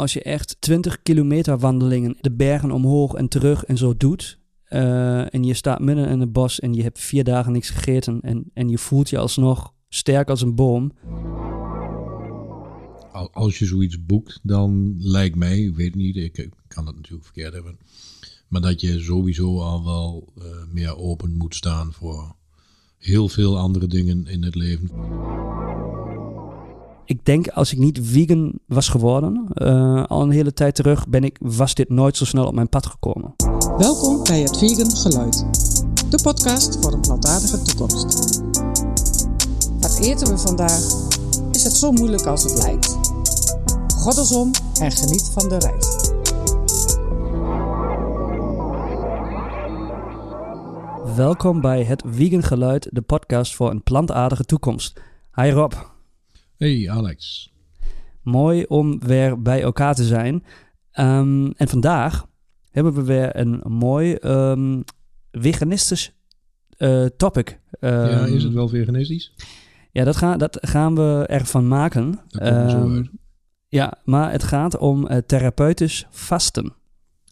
als je echt 20 kilometer wandelingen de bergen omhoog en terug en zo doet. eh, en je staat midden in het bos en je hebt vier dagen niks gegeten. En, en je voelt je alsnog sterk als een boom. Al- Als je zoiets boekt, dan lijkt mij, ik weet niet, ik, ik kan dat natuurlijk verkeerd hebben. Maar dat je sowieso al wel eh, meer open moet staan voor heel veel andere dingen in het leven. Ik denk als ik niet vegan was geworden, eh, al een hele tijd terug, ben ik, was dit nooit zo snel op mijn pad gekomen. Welkom bij het Vegan Geluid, de podcast voor een plantaardige toekomst. Wat eten we vandaag? Is het zo moeilijk als het lijkt? Goddelsom en geniet van de reis. Welkom bij het Vegan Geluid, de podcast voor een plantaardige toekomst. Hi Rob, Hey Alex. mooi om weer bij elkaar te zijn. Ehm, en vandaag hebben we weer een mooi ehm, veganistisch eh, topic. ja, Ehm, is het wel veganistisch? Ja, dat, gaan dat gaan we ervan maken. Zo uit. Ja, maar het gaat om eh, therapeutisch vasten.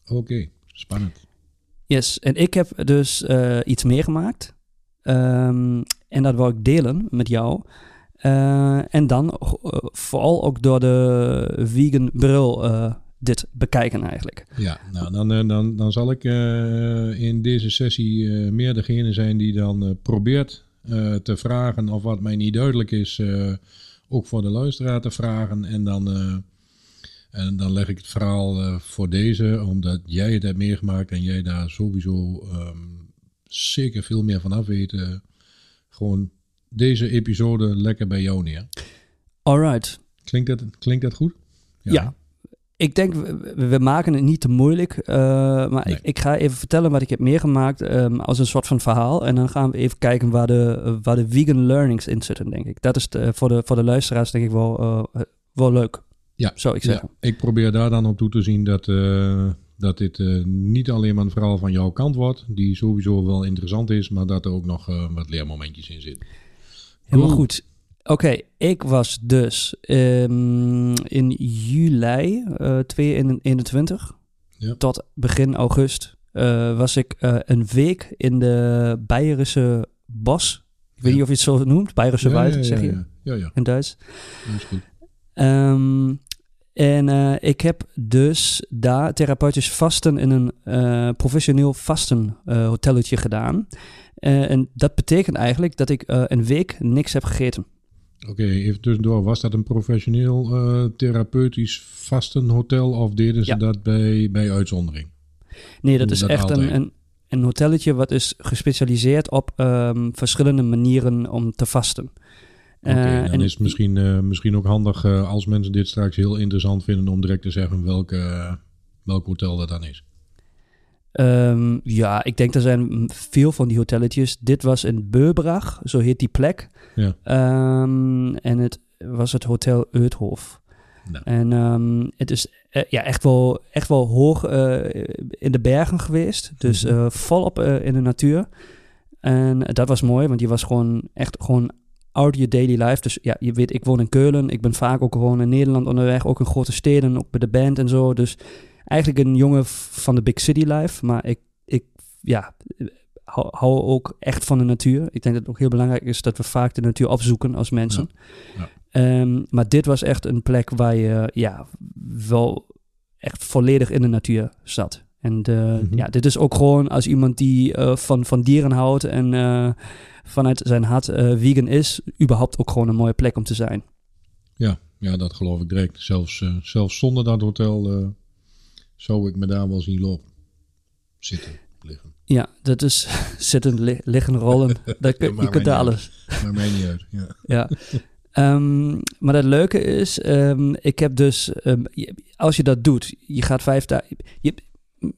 Oké, spannend. Yes, en ik heb dus eh, iets meegemaakt. En dat wil ik delen met jou. Eh, en dan eh, vooral ook door de vegan bril eh, dit bekijken eigenlijk. Ja, nou dan, dan, dan zal ik in deze sessie meer degene zijn die dan probeert te vragen of wat mij niet duidelijk is, ook voor de luisteraar te vragen. En dan, en dan leg ik het verhaal voor deze, omdat jij het hebt meegemaakt en jij daar sowieso ehm, zeker veel meer van af weet. gewoon deze episode lekker bij jou neer. Alright. Klinkt dat, klinkt dat goed? Ja. Ik denk, we, we maken het niet te moeilijk. eh, maar Nee. ik, ik ga even vertellen wat ik heb meegemaakt ehm, als een soort van verhaal. En dan gaan we even kijken waar de, waar de vegan learnings in zitten, denk ik. Dat is de- voor, de, voor de luisteraars denk ik wel, eh, wel leuk, Ja, zou ik Ja, zeggen. ik probeer daar dan op toe te zien dat, eh, dat dit niet alleen maar een verhaal van jouw kant wordt, die sowieso wel interessant is, maar dat er ook nog wat leermomentjes in zitten. Helemaal goed. Oké, ik was dus ehm, in juli eh 2021 Ja. tot begin augustus eh, was ik eh, een week in de Beierische bos. Ik weet Ja. niet of je het zo noemt, Beierische Ja, Wald, ja, ja, zeg je Ja, ja, in Duits. dat is goed. Ehm, en ik heb dus daar therapeutisch vasten in een professioneel vasten eh, hotelletje gedaan. Eh, en dat betekent eigenlijk dat ik eh, een week niks heb gegeten. Oké, even tussendoor. Was dat een professioneel eh, therapeutisch vastenhotel of deden ze Ja. dat bij, bij uitzondering? Nee, dat is dat echt een, een, een hotelletje wat is gespecialiseerd op ehm, verschillende manieren om te vasten. Oké, dan en- is het misschien, misschien ook handig als mensen dit straks heel interessant vinden om direct te zeggen welke, welk hotel dat dan is. Ehm, ja, ik denk er zijn veel van die hotelletjes. Dit was in Beubrach, zo heet die plek. Ja. Ehm, en het was het Hotel Uithof. Nou. En ehm, het is eh, ja, echt, wel, echt wel hoog eh, in de bergen geweest. Dus Mhm. eh, volop in de natuur. En dat was mooi, want je was gewoon echt gewoon out your daily life. Dus ja, je weet, ik woon in Keulen. Ik ben vaak ook gewoon in Nederland onderweg. Ook in grote steden, ook bij de band en zo. Dus eigenlijk een jongen van de big city life. Maar ik, ik ja, hou, hou ook echt van de natuur. Ik denk dat het ook heel belangrijk is dat we vaak de natuur opzoeken als mensen. Ja. Ehm, maar dit was echt een plek waar je ja, wel echt volledig in de natuur zat. En de, Mhm. ja, dit is ook gewoon als iemand die eh, van, van dieren houdt en eh, vanuit zijn hart eh, vegan is, überhaupt ook gewoon een mooie plek om te zijn. Ja, ja, dat geloof ik direct. Zelfs, zelfs zonder dat hotel zou ik me daar wel zien lopen. Zitten, liggen. Ja, dat is zitten, li- liggen, rollen. Dat kun, je kunt alles. Maar mij niet uit. Ja. Ja. Ehm, maar het leuke is, ehm, ik heb dus, ehm, je- als je dat doet, je gaat vijf dagen.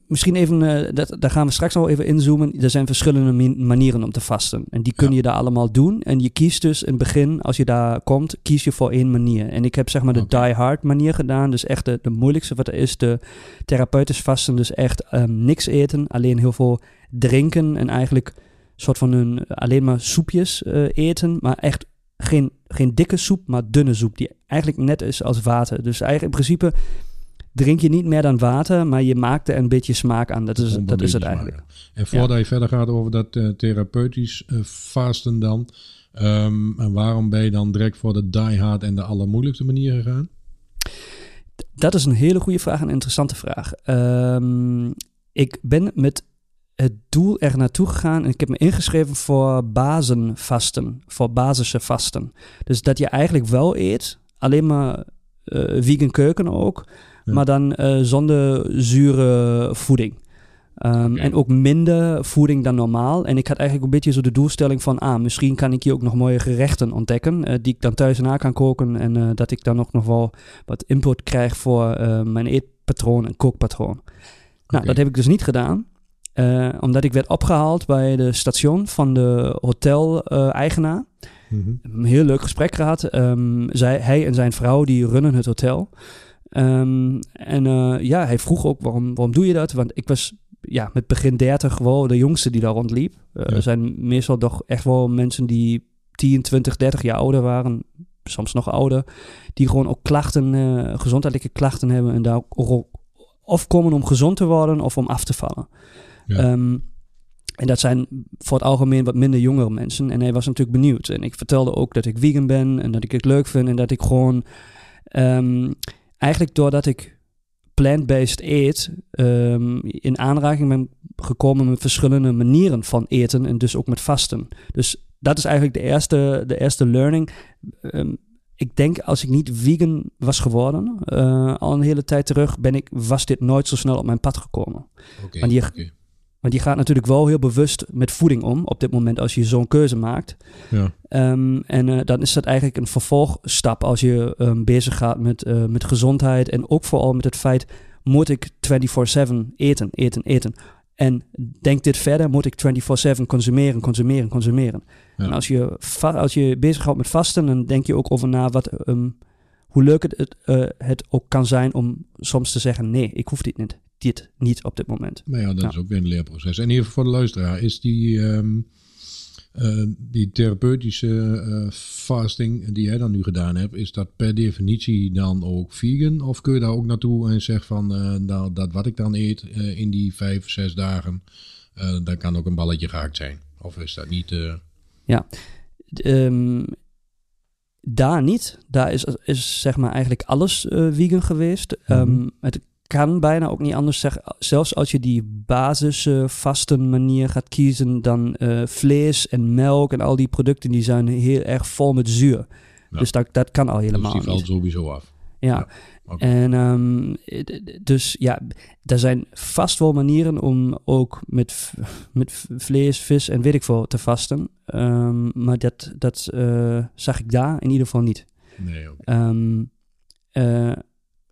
Misschien even, eh, dat, daar gaan we straks al even inzoomen. Er zijn verschillende manieren om te vasten. En die kun Ja. je daar allemaal doen. En je kiest dus in het begin, als je daar komt, kies je voor één manier. En ik heb zeg maar de die hard manier gedaan. Dus echt de, de moeilijkste wat er is, de therapeutisch vasten. Dus echt ehm, niks eten, alleen heel veel drinken. En eigenlijk soort van een, alleen maar soepjes eh, eten. Maar echt geen, geen dikke soep, maar dunne soep. Die eigenlijk net is als water. Dus eigenlijk in principe drink je niet meer dan water, maar je maakt er een beetje smaak aan. Dat is, Om dat is het eigenlijk. En voordat je verder gaat over dat eh, therapeutisch eh, vasten dan. ehm, en waarom ben je dan direct voor de die hard en de allermoeilijkste manier gegaan? Dat is een hele goede vraag, een interessante vraag. Ehm, ik ben met het doel er naartoe gegaan en ik heb me ingeschreven voor bazenvasten, voor basische vasten. Dus dat je eigenlijk wel eet, alleen maar eh, vegan keuken ook, Ja. maar dan eh, zonder zure voeding. Ehm. En ook minder voeding dan normaal. En ik had eigenlijk een beetje zo de doelstelling van... ah, misschien kan ik hier ook nog mooie gerechten ontdekken... eh, die ik dan thuis na kan koken... en eh, dat ik dan ook nog wel wat input krijg voor mijn eetpatroon en kookpatroon. Nou, dat heb ik dus niet gedaan. omdat ik werd opgehaald bij de station van de hotel-eigenaar. Mhm. een heel leuk gesprek gehad. Ehm, zij, hij en zijn vrouw die runnen het hotel. Ehm, en eh, ja, hij vroeg ook waarom, waarom doe je dat? Want ik was ja, met begin 30 wel de jongste die daar rondliep. Eh, Ja. Er zijn meestal toch echt wel mensen die 10, 20, 30 jaar ouder waren. Soms nog ouder. Die gewoon ook klachten, eh, gezondheidelijke klachten hebben. En daar ook of komen om gezond te worden of om af te vallen. Ja. Ehm, en dat zijn voor het algemeen wat minder jongere mensen. En hij was natuurlijk benieuwd. En ik vertelde ook dat ik vegan ben en dat ik het leuk vind. En dat ik gewoon ehm, eigenlijk doordat ik plant-based eet, ehm, in aanraking ben gekomen met verschillende manieren van eten en dus ook met vasten. Dus dat is eigenlijk de eerste, de eerste learning. Ehm, ik denk als ik niet vegan was geworden, eh, al een hele tijd terug, ben ik, was dit nooit zo snel op mijn pad gekomen. Maar oké. Want je gaat natuurlijk wel heel bewust met voeding om op dit moment als je zo'n keuze maakt. Ja. Ehm, en eh, dan is dat eigenlijk een vervolgstap als je ehm, bezig gaat met, eh, met gezondheid. En ook vooral met het feit, moet ik 24-7 eten, eten, eten. En denk dit verder, moet ik 24-7 consumeren, consumeren, consumeren. Ja. En als je, als je bezig houdt met vasten, dan denk je ook over na wat, ehm, hoe leuk het, het, eh, het ook kan zijn om soms te zeggen, nee, ik hoef dit niet, dit niet op dit moment. Maar ja, dat Ja. is ook weer een leerproces. En even voor de luisteraar, is die, ehm, eh, die therapeutische eh, fasting die jij dan nu gedaan hebt, is dat per definitie dan ook vegan? Of kun je daar ook naartoe en zeg van, eh, nou, dat wat ik dan eet in die vijf, zes dagen, dat kan ook een balletje gehakt zijn? Of is dat niet... eh, Ehm, daar niet. Daar is, is zeg maar eigenlijk alles eh, vegan geweest. Mhm. het kan bijna ook niet anders zeggen. Zelfs als je die basis eh, vasten manier gaat kiezen, dan eh, vlees en melk en al die producten die zijn heel erg vol met zuur. Ja. Dus dat, dat kan al helemaal dus die valt sowieso af. Ja. En ehm, dus ja, er zijn vast wel manieren om ook met, met vlees, vis en weet ik veel te vasten. Ehm, maar dat, dat eh, zag ik daar in ieder geval niet. Nee, oké. Ehm, eh,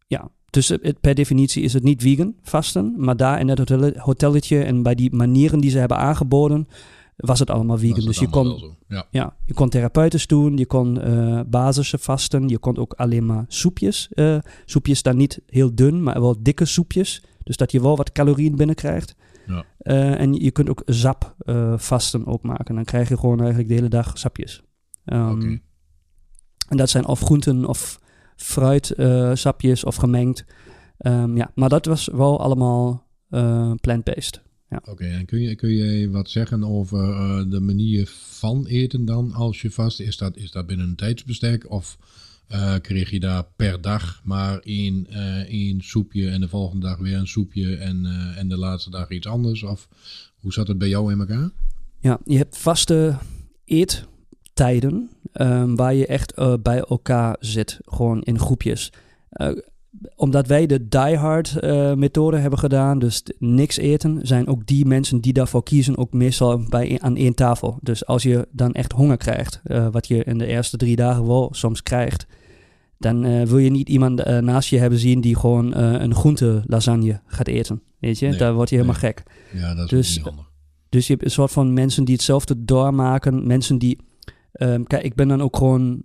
ja, dus het, het- per definitie is het niet vegan vasten. Maar daar in dat hotel, hotelletje en bij die manieren die ze hebben aangeboden, was het allemaal vegan. Dus je kon. Ja. ja, je kon therapeutisch doen, je kon eh basische vasten, je kon ook alleen maar soepjes. eh, soepjes dan niet heel dun, maar wel dikke soepjes. Dus dat je wel wat calorieën binnenkrijgt. Ja. Eh, en je kunt ook zap eh, vasten ook maken. Dan krijg je gewoon eigenlijk de hele dag sapjes. Ehm. En dat zijn of groenten of fruit eh, of gemengd. Ehm, ja, maar dat was wel allemaal eh, plant-based. Oké, en kun je, kun je wat zeggen over eh, de manier van eten dan als je vast is? Dat, is dat binnen een tijdsbestek of kreeg je daar per dag maar één, één soepje en de volgende dag weer een soepje en, en de laatste dag iets anders? Of hoe zat het bij jou in elkaar? Ja, je hebt vaste eettijden ehm, waar je echt eh, bij elkaar zit, gewoon in groepjes. Eh, omdat wij de diehard eh methode hebben gedaan, dus niks eten, zijn ook die mensen die daarvoor kiezen ook meestal bij, aan één tafel. Dus als je dan echt honger krijgt, wat je in de eerste drie dagen wel soms krijgt, dan wil je niet iemand naast je hebben zien die gewoon een groente lasagne gaat eten. Weet je, Nee, daar word je helemaal nee. gek. Ja, dat is Dus, niet handig. Dus je hebt een soort van mensen die hetzelfde doormaken. Mensen die. Ehm, kijk, ik ben dan ook gewoon.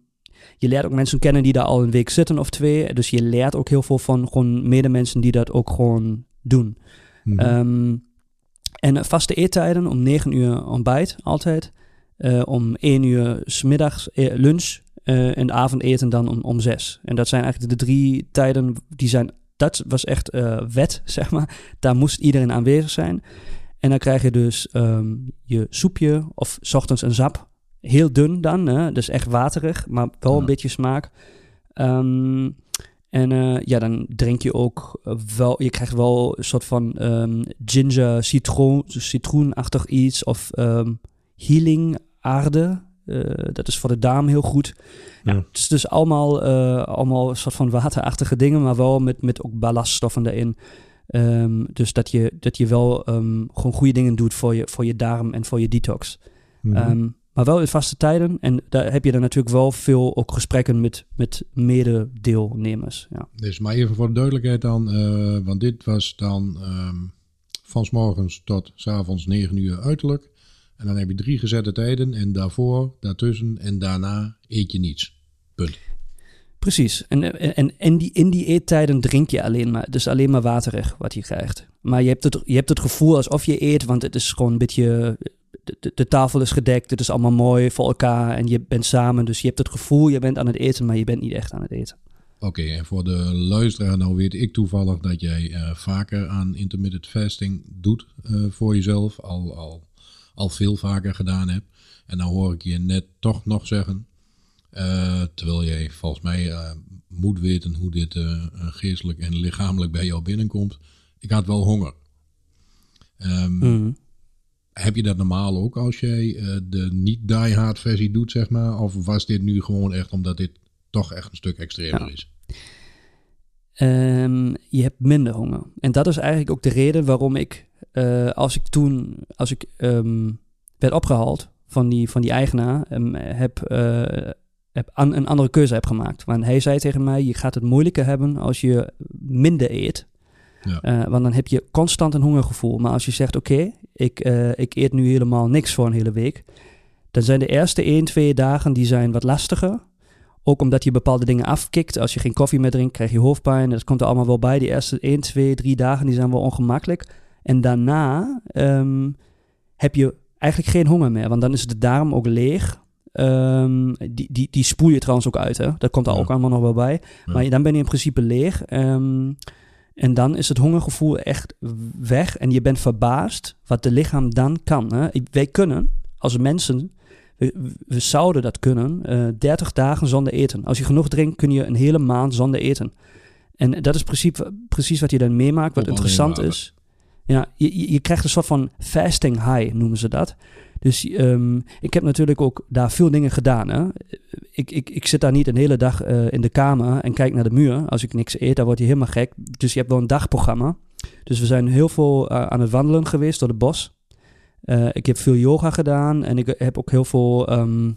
Je leert ook mensen kennen die daar al een week zitten of twee. Dus je leert ook heel veel van gewoon medemensen die dat ook gewoon doen. Mhm. Ehm, en vaste eettijden om 9 uur ontbijt altijd. Eh, om 1 uur smiddags eh, lunch. eh, en avondeten dan om, om 6. En dat zijn eigenlijk de drie tijden die zijn dat was echt wet, zeg maar. Daar moest iedereen aanwezig zijn. En dan krijg je dus ehm, je soepje of 's ochtends een sap. Heel dun dan, hè? dus echt waterig, maar wel Ja. een beetje smaak. Ehm, en eh, ja, dan drink je ook eh, wel, je krijgt wel een soort van ehm, ginger, citroen, citroenachtig iets of ehm, healing aarde. Eh, dat is voor de darm heel goed. Ja. Ja. het is dus allemaal, allemaal een soort van waterachtige dingen, maar wel met, met ook ballaststoffen erin. Dus dat je, dat je wel gewoon goede dingen doet voor je, voor je darm en voor je detox. Mhm. Maar wel in vaste tijden. En daar heb je dan natuurlijk wel veel ook gesprekken met, met mededeelnemers. Ja. Dus maar even voor de duidelijkheid dan, eh, want dit was dan ehm van 's morgens tot 's avonds 9 uur uiterlijk. En dan heb je drie gezette tijden en daarvoor, daartussen en daarna eet je niets. Punt. Precies. En, en, en in, die, in die eettijden drink je alleen maar. Dus alleen maar waterig wat je krijgt. Maar je hebt het, je hebt het gevoel alsof je eet, want het is gewoon een beetje... De, de, de tafel is gedekt, het is allemaal mooi voor elkaar en je bent samen. Dus je hebt het gevoel, je bent aan het eten, maar je bent niet echt aan het eten. Oké, en voor de luisteraar, nou weet ik toevallig dat jij eh, vaker aan intermittent fasting doet eh, voor jezelf. Al, al, al veel vaker gedaan hebt. En dan hoor ik je net toch nog zeggen, eh, terwijl jij volgens mij moet weten hoe dit geestelijk en lichamelijk bij jou binnenkomt. Ik had wel honger. Mhm. Heb je dat normaal ook als jij eh, de niet die-hard versie doet, zeg maar? Of was dit nu gewoon echt omdat dit toch echt een stuk extremer is? Ehm, je hebt minder honger. En dat is eigenlijk ook de reden waarom ik, eh, als ik toen, als ik ehm, werd opgehaald van die, van die eigenaar, ehm, heb, eh, heb an- een andere keuze heb gemaakt. Want hij zei tegen mij, je gaat het moeilijker hebben als je minder eet. Ja. Want dan heb je constant een hongergevoel. Maar als je zegt, oké, ik, eh, ik eet nu helemaal niks voor een hele week. Dan zijn de eerste 1, 2 dagen die zijn wat lastiger. Ook omdat je bepaalde dingen afkikt. Als je geen koffie meer drinkt, krijg je hoofdpijn. Dat komt er allemaal wel bij. Die eerste 1, 2, 3 dagen die zijn wel ongemakkelijk. En daarna ehm, heb je eigenlijk geen honger meer. Want dan is de darm ook leeg. Ehm, die, die, die spoel je trouwens ook uit. Hè? Dat komt er Ja. ook allemaal nog wel bij. Ja. Maar dan ben je in principe leeg. Ehm, en dan is het hongergevoel echt weg. En je bent verbaasd wat de lichaam dan kan. Hè? Wij kunnen als mensen, we, we zouden dat kunnen, eh 30 dagen zonder eten. Als je genoeg drinkt, kun je een hele maand zonder eten. En dat is precies, precies wat je dan meemaakt. Wat interessant is. Ja, je- je krijgt een soort van fasting high, noemen ze dat. Dus ehm, ik heb natuurlijk ook daar veel dingen gedaan. Hè? Ik, ik, ik zit daar niet een hele dag eh, in de kamer en kijk naar de muur. Als ik niks eet, dan word je helemaal gek. Dus je hebt wel een dagprogramma. Dus we zijn heel veel eh, aan het wandelen geweest door het bos. Eh, ik heb veel yoga gedaan en ik heb ook heel veel ehm,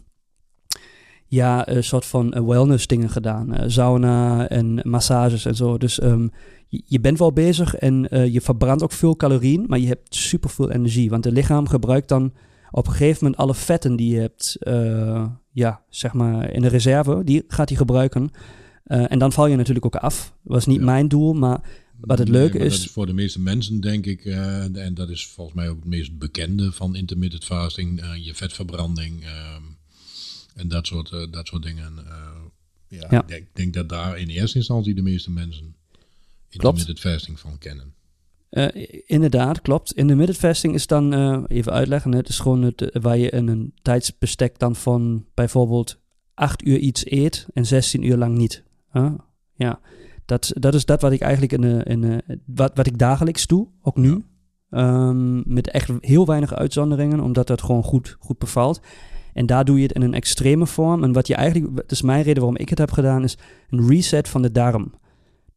ja, soort van wellness dingen gedaan. Sauna en massages en zo. Dus ehm, je, bent wel bezig en je verbrandt ook veel calorieën, maar je hebt superveel energie. Want het lichaam gebruikt dan op een gegeven moment alle vetten die je hebt, eh, ja, zeg maar in de reserve, die gaat hij gebruiken. Eh, en dan val je natuurlijk ook af. was niet Ja. mijn doel, maar Wat het leuke is- voor de meeste mensen, denk ik, eh, en dat is volgens mij ook het meest bekende van intermittent fasting, je vetverbranding ehm, en dat soort, dat soort dingen. ja, Ja. Ik denk, denk dat daar in eerste instantie de meeste mensen intermittent fasting van kennen. Eh, inderdaad, klopt. Intermittent fasting is dan, eh, even uitleggen, het is gewoon het, eh, waar je in een tijdsbestek dan van bijvoorbeeld 8 uur iets eet en 16 uur lang niet. Huh? Ja, dat, dat is dat wat ik eigenlijk in de, in de, wat, wat ik dagelijks doe, ook nu. Ja. Ehm, met echt heel weinig uitzonderingen, omdat dat gewoon goed, goed bevalt. En daar doe je het in een extreme vorm. En wat je eigenlijk, dat is mijn reden waarom ik het heb gedaan, is een reset van de darm.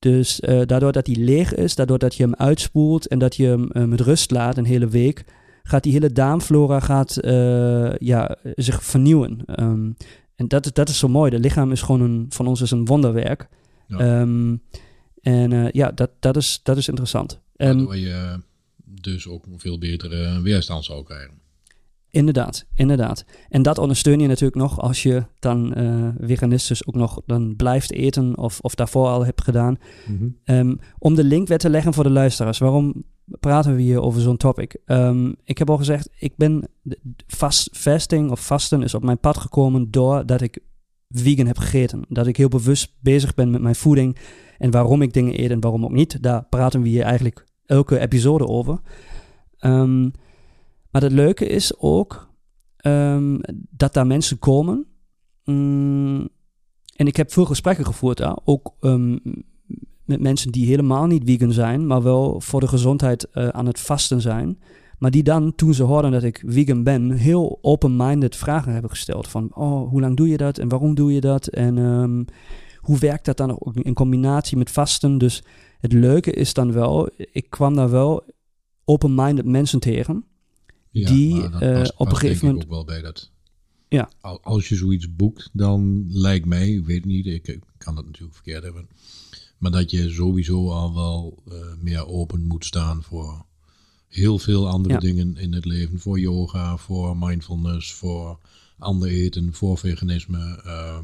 Dus eh, daardoor dat hij leeg is, daardoor dat je hem uitspoelt en dat je hem eh, met rust laat een hele week, gaat die hele darmflora gaat, eh, ja, zich vernieuwen. Ehm, en dat, is- dat is zo mooi. Het lichaam is gewoon een, van ons is een wonderwerk. Ja. Ehm, en ja, dat, dat, is, dat is interessant. En Waardoor je dus ook veel betere weerstand zou krijgen. Inderdaad, inderdaad. En dat ondersteun je natuurlijk nog als je dan eh veganistisch ook nog dan blijft eten of, of daarvoor al hebt gedaan. Ehm, om de link weer te leggen voor de luisteraars. Waarom praten we hier over zo'n topic? Ehm, ik heb al gezegd, ik ben vast, fasting of vasten is op mijn pad gekomen doordat ik vegan heb gegeten. Dat ik heel bewust bezig ben met mijn voeding En waarom ik dingen eet en waarom ook niet, daar praten we hier eigenlijk elke episode over. Ehm, maar het leuke is ook ehm, dat daar mensen komen. Mm, en ik heb veel gesprekken gevoerd daar, ook ehm, met mensen die helemaal niet vegan zijn, maar wel voor de gezondheid uh, aan het vasten zijn. Maar die dan, toen ze hoorden dat ik vegan ben, heel open-minded vragen hebben gesteld. Van, oh, hoe lang doe je dat en waarom doe je dat? En um, hoe werkt dat dan in combinatie met vasten? Dus het leuke is dan wel, ik kwam daar wel open-minded mensen tegen. Ja, die uh, past- op een gegeven moment. ik ook wel bij dat. Ja. Al- Als je zoiets boekt, dan lijkt mij, ik weet niet, ik, ik kan dat natuurlijk verkeerd hebben. Maar dat je sowieso al wel eh, meer open moet staan voor heel veel andere Ja. dingen in het leven. Voor yoga, voor mindfulness, voor ander eten, voor veganisme. Eh,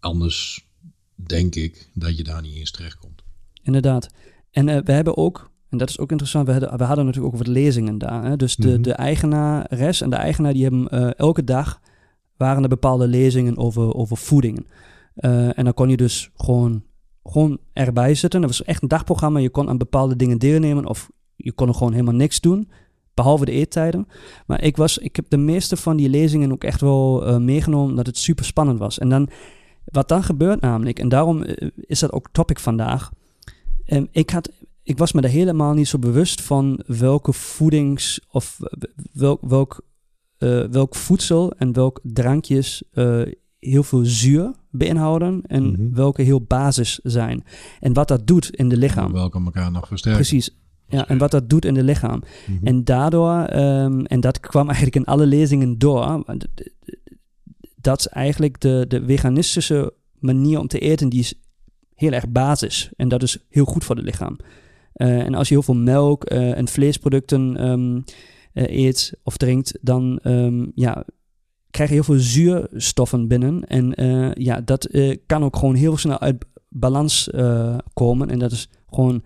anders denk ik dat je daar niet eens terechtkomt. Inderdaad. En eh, we hebben ook, en dat is ook interessant, we hadden, we hadden natuurlijk ook wat lezingen daar. Hè? Dus de, Mhm. de eigenares en de eigenaar die hebben eh, elke dag waren er bepaalde lezingen over, over voedingen. Eh, en dan kon je dus gewoon, gewoon erbij zitten. Dat was echt een dagprogramma. Je kon aan bepaalde dingen deelnemen of je kon er gewoon helemaal niks doen. Behalve de eettijden. Maar ik, was, ik heb de meeste van die lezingen ook echt wel eh, meegenomen dat het super spannend was. En dan, wat dan gebeurt namelijk, en daarom is dat ook topic vandaag. Ehm, ik, had, ik was me er helemaal niet zo bewust van welke voedings- of welk, welk, eh, welk voedsel en welk drankjes eh, heel veel zuur beïnhouden en Mhm. welke heel basis zijn. En wat dat doet in de lichaam. Welke elkaar nog versterken. Precies. Ja, en wat dat doet in de lichaam. Mhm. En daardoor, ehm, en dat kwam eigenlijk in alle lezingen door, dat is eigenlijk de, de veganistische manier om te eten, die is heel erg basis. En dat is heel goed voor het lichaam. Eh, en als je heel veel melk eh, en vleesproducten ehm, eh, eet of drinkt, dan ehm, ja, krijg je heel veel zuurstoffen binnen. En ja, dat kan ook gewoon heel snel uit balans komen. En dat is gewoon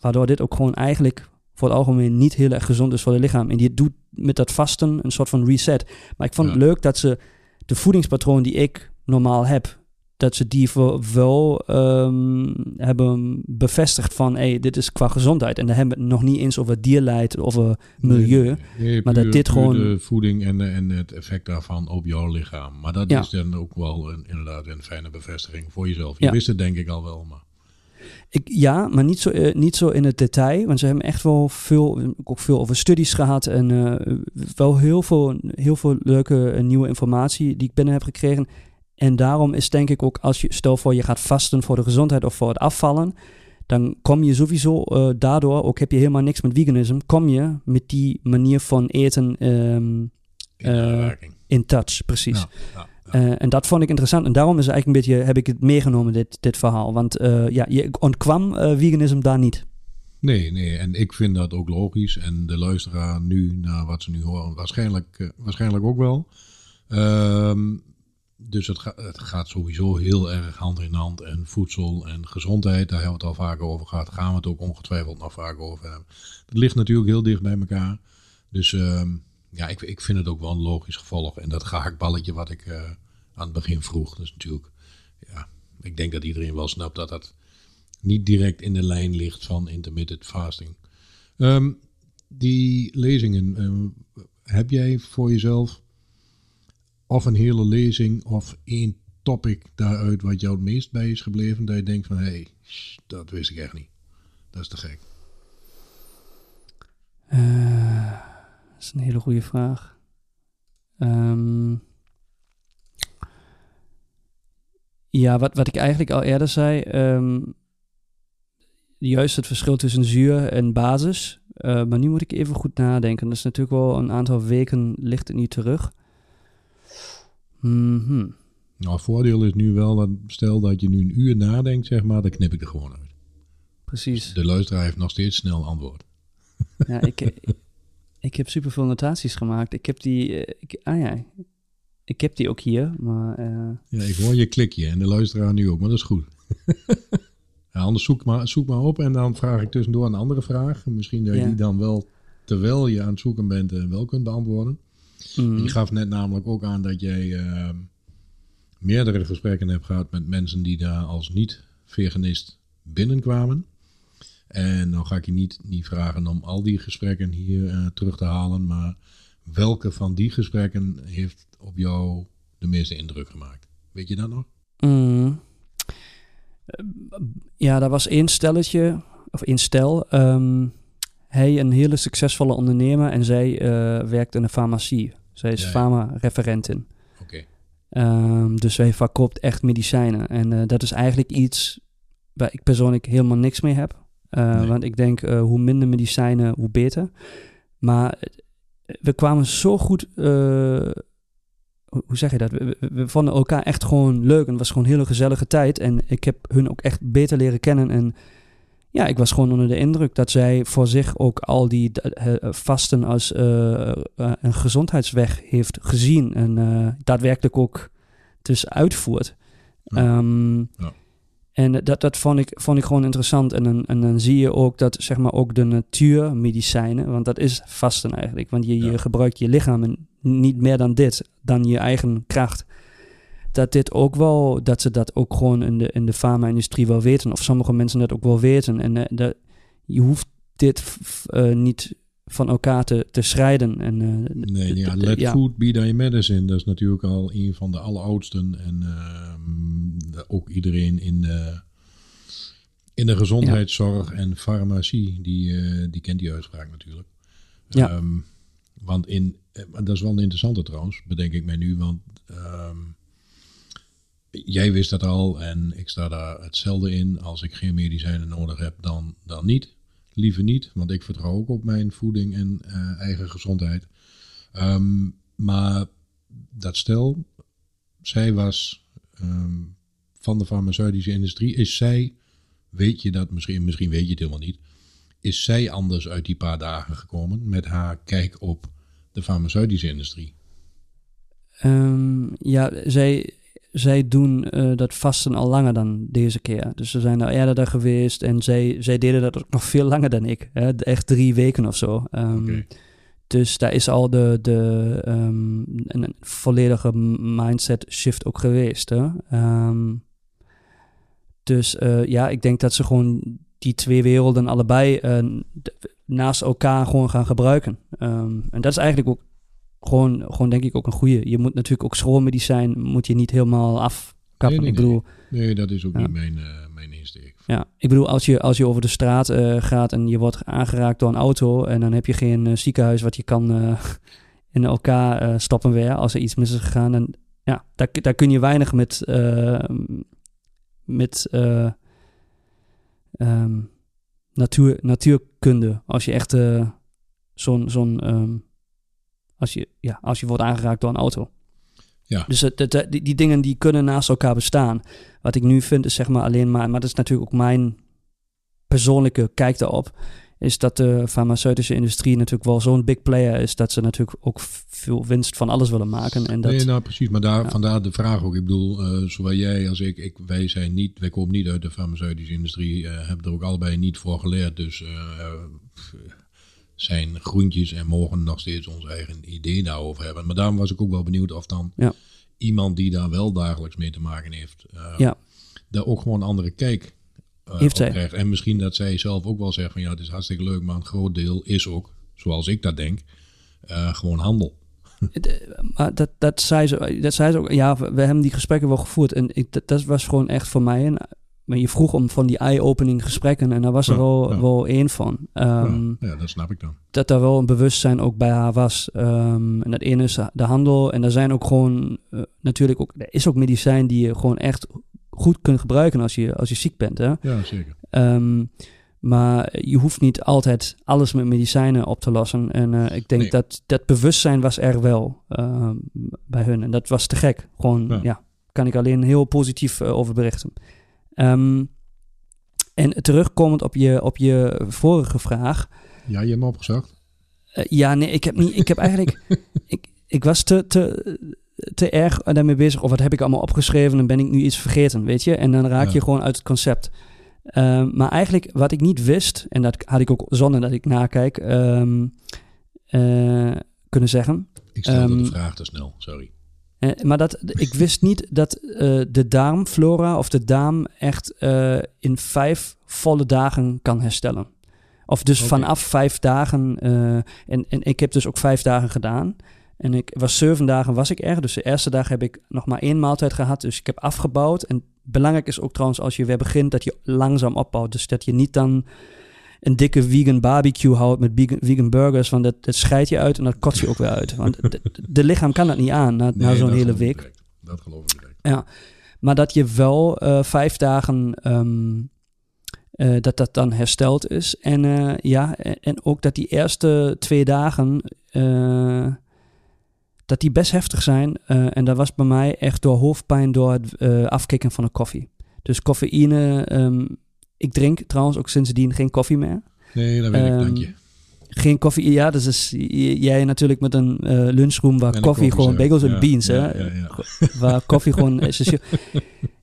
waardoor dit ook gewoon eigenlijk voor het algemeen niet heel erg gezond is voor het lichaam. En die doet met dat vasten een soort van reset. Maar ik vond het leuk dat ze de voedingspatroon die ik normaal heb, dat ze die wel ehm, hebben bevestigd van, hey, dit is qua gezondheid. En dan hebben we het nog niet eens over dierleid, over milieu. Nee, nee, maar puur- dat dit gewoon- de voeding en, en het effect daarvan op jouw lichaam. Maar dat Ja. is dan ook wel een, inderdaad een fijne bevestiging voor jezelf. Je Ja. wist het denk ik al wel, maar Ik, ja, maar niet zo, eh, niet zo in het detail. Want ze hebben echt wel veel, ook veel over studies gehad. En eh, wel heel veel, heel veel leuke nieuwe informatie die ik binnen heb gekregen. En daarom is denk ik ook, als je, stel voor je gaat vasten voor de gezondheid of voor het afvallen. Dan kom je sowieso eh, daardoor, ook heb je helemaal niks met veganisme, kom je met die manier van eten ehm, in touch, precies. Ja, ja, ja. Eh, en dat vond ik interessant. En daarom is eigenlijk een beetje, heb ik het meegenomen, dit, dit verhaal. Want ja, je ontkwam veganisme daar niet. Nee, nee, en ik vind dat ook logisch. En de luisteraar nu, naar wat ze nu horen, waarschijnlijk, waarschijnlijk ook wel. Ehm, dus het, ga- het gaat sowieso heel erg hand in hand. En voedsel en gezondheid, daar hebben we het al vaker over gehad. Gaan we het ook ongetwijfeld nog vaak over hebben. Het ligt natuurlijk heel dicht bij elkaar. Dus ehm, ja, ik, ik vind het ook wel een logisch gevolg. En dat gehaktballetje wat ik eh, aan het begin vroeg, dat is natuurlijk... Ja, ik denk dat iedereen wel snapt dat dat niet direct in de lijn ligt van intermittent fasting. Ehm, die lezingen, ehm, heb jij voor jezelf of een hele lezing of één topic daaruit wat jou het meest bij is gebleven, dat je denkt van hé, hey, dat wist ik echt niet. Dat is te gek. Eh, dat is een hele goede vraag. Ehm, ja, wat, wat ik eigenlijk al eerder zei. ehm, juist het verschil tussen zuur en basis. Eh, maar nu moet ik even goed nadenken. Dat is natuurlijk wel een aantal weken ligt het niet terug. Mhm. Nou, het voordeel is nu wel dat stel dat je nu een uur nadenkt, zeg maar, dan knip ik er gewoon uit. Precies. De luisteraar heeft nog steeds snel antwoord. Ja, ik, ik, ik heb superveel notaties gemaakt. Ik heb die, eh, ik, ah ja, ik heb die ook hier, maar eh, Ja, ik hoor je klikje en de luisteraar nu ook, maar dat is goed. ja, anders zoek maar, zoek maar op en dan vraag ik tussendoor een andere vraag. Misschien dat je Ja. die dan wel, terwijl je aan het zoeken bent, eh, wel kunt beantwoorden. Mm, Je gaf net namelijk ook aan dat jij eh, meerdere gesprekken hebt gehad met mensen die daar als niet-veganist binnenkwamen. En dan ga ik je niet, niet vragen om al die gesprekken hier eh, terug te halen, maar welke van die gesprekken heeft op jou de meeste indruk gemaakt? Weet je dat nog? Mm. Ja, daar was één stelletje, of één stel. Hij een hele succesvolle ondernemer en zij eh, werkt in een farmacie. Zij is Ja, ja. pharma-referentin. Oké. Ehm, dus zij verkoopt echt medicijnen. En eh, dat is eigenlijk iets waar ik persoonlijk helemaal niks mee heb. Nee. Want ik denk, hoe minder medicijnen, hoe beter. Maar we kwamen zo goed... Hoe zeg je dat? We, we, we, vonden elkaar echt gewoon leuk. En het was gewoon een hele gezellige tijd. En ik heb hun ook echt beter leren kennen. En ja, ik was gewoon onder de indruk dat zij voor zich ook al die uh, vasten als uh, een gezondheidsweg heeft gezien. En daadwerkelijk ook dus uitvoert. Ja. Um, ja. En dat, dat vond, ik, vond ik gewoon interessant. En dan, en dan zie je ook dat zeg maar ook de natuurmedicijnen, want dat is vasten eigenlijk. Want je, Ja. je gebruikt je lichaam en niet meer dan dit, dan je eigen kracht. Dat dit ook wel, dat ze dat ook gewoon in de, in de farma-industrie wel weten. Of sommige mensen dat ook wel weten. En uh, dat, je hoeft dit uh, niet van elkaar te, te scheiden. En, uh, nee, ja, let ja. food be thy medicine. Dat is natuurlijk al een van de alleroudsten. En uh, ook iedereen in de, in de gezondheidszorg ja. en farmacie, die, die kent die uitspraak natuurlijk. Ja. Um, want in, eh, dat is wel een interessante trouwens, bedenk ik mij nu. Want um, jij wist dat al en ik sta daar hetzelfde in. Als ik geen medicijnen nodig heb, dan, dan niet. Liever niet, want ik vertrouw ook op mijn voeding en uh, eigen gezondheid. Um, maar dat stel, zij was um, van de farmaceutische industrie. Is zij, weet je dat misschien, misschien weet je het helemaal niet. Is zij anders uit die paar dagen gekomen met haar kijk op de farmaceutische industrie? Um, ja, zij, zij doen uh, dat vasten al langer dan deze keer. Dus ze zijn er eerder daar geweest en zij, zij deden dat ook nog veel langer dan ik. Hè? Echt drie weken of zo. Um, okay. Dus daar is al de, de, um, een volledige mindset shift ook geweest. Hè? Um, dus uh, ja, ik denk dat ze gewoon die twee werelden allebei uh, naast elkaar gewoon gaan gebruiken. En dat is eigenlijk ook gewoon, gewoon denk ik ook een goede. Je moet natuurlijk ook schoolmedicijn moet je niet helemaal afkappen. Nee, nee, ik bedoel, nee. nee, dat is ook ja. niet mijn, uh, mijn insteek. Ja, ik bedoel, als je, als je over de straat uh, gaat en je wordt aangeraakt door een auto en dan heb je geen uh, ziekenhuis wat je kan in elkaar stoppen weer als er iets mis is gegaan. En ja, daar, daar kun je weinig met, met um, natuur, natuurkunde. Als je echt zo'n, zo'n um, als je, ja, als je wordt aangeraakt door een auto. Ja. Dus het, het, die, die dingen die kunnen naast elkaar bestaan. Wat ik nu vind is zeg maar alleen maar, maar dat is natuurlijk ook mijn persoonlijke kijk daarop, is dat de farmaceutische industrie natuurlijk wel zo'n big player is dat ze natuurlijk ook veel winst van alles willen maken. En dat, nee, nou precies, maar daar, ja. vandaar de vraag ook. Ik bedoel, uh, zowel jij als ik, ik, wij zijn niet, wij komen niet uit de farmaceutische industrie, uh, hebben er ook allebei niet voor geleerd, dus uh, zijn groentjes en mogen nog steeds ons eigen idee daarover hebben. Maar daarom was ik ook wel benieuwd of dan ja. iemand die daar wel dagelijks mee te maken heeft, uh, ja. daar ook gewoon een andere kijk uh, heeft zij. krijgt. En misschien dat zij zelf ook wel zegt van ja, het is hartstikke leuk, maar een groot deel is ook, zoals ik dat denk, uh, gewoon handel. Maar dat, dat, zei ze, dat zei ze ook. Ja, we, we hebben die gesprekken wel gevoerd. En ik, dat, dat was gewoon echt voor mij een maar je vroeg om van die eye-opening gesprekken en daar was er Ja, wel, ja. wel één van. Um, ja, dat snap ik dan. Dat daar wel een bewustzijn ook bij haar was. Um, en dat ene is de handel. En er zijn ook gewoon, uh, natuurlijk ook, er is ook medicijn die je gewoon echt goed kunt gebruiken als je, als je ziek bent. Hè? Ja, zeker. Um, maar je hoeft niet altijd alles met medicijnen op te lossen. En uh, ik denk Nee. dat dat bewustzijn was er wel uh, bij hun. En dat was te gek. Gewoon, ja, kan ik alleen heel positief uh, over berichten. Um, en terugkomend op je, op je vorige vraag. Ja, je hebt me opgezocht. Uh, ja, nee, ik heb niet. Ik heb eigenlijk. ik, ik was te, te, te erg daarmee bezig. Of wat heb ik allemaal opgeschreven en ben ik nu iets vergeten, weet je? En dan raak je gewoon uit het concept. Um, maar eigenlijk wat ik niet wist, en dat had ik ook zonder dat ik nakijk, um, uh, kunnen zeggen. Ik stelde Ehm, de vraag te snel, sorry. Eh, maar dat, ik wist niet dat eh, de darmflora of de darm echt eh, in vijf volle dagen kan herstellen. Of dus vanaf vijf dagen. en, en ik heb dus ook vijf dagen gedaan. En ik was zeven dagen was ik er. Dus de eerste dag heb ik nog maar één maaltijd gehad. Dus ik heb afgebouwd. En belangrijk is ook trouwens als je weer begint dat je langzaam opbouwt. Dus dat je niet dan een dikke vegan barbecue houdt met vegan, vegan burgers. Want dat, dat scheidt je uit en dat kot je ook weer uit. Want de, de lichaam kan dat niet aan na, na zo'n hele week. direct. Dat geloof ik direct. Maar dat je wel eh, vijf dagen ehm, eh, dat dat dan hersteld is. En eh, ja, en, en ook dat die eerste twee dagen dat die best heftig zijn. En dat was bij mij echt door hoofdpijn door het afkicken van de koffie. Dus cafeïne. ehm, ik drink trouwens ook sindsdien geen koffie meer. Nee, dat weet ik, Ehm, dank je. Geen koffie. Ja, dus is jij natuurlijk met een eh, lunchroom waar een koffie gewoon koffie, bagels en ja. beans, Ja, hè? ja. Waar koffie gewoon essentieel.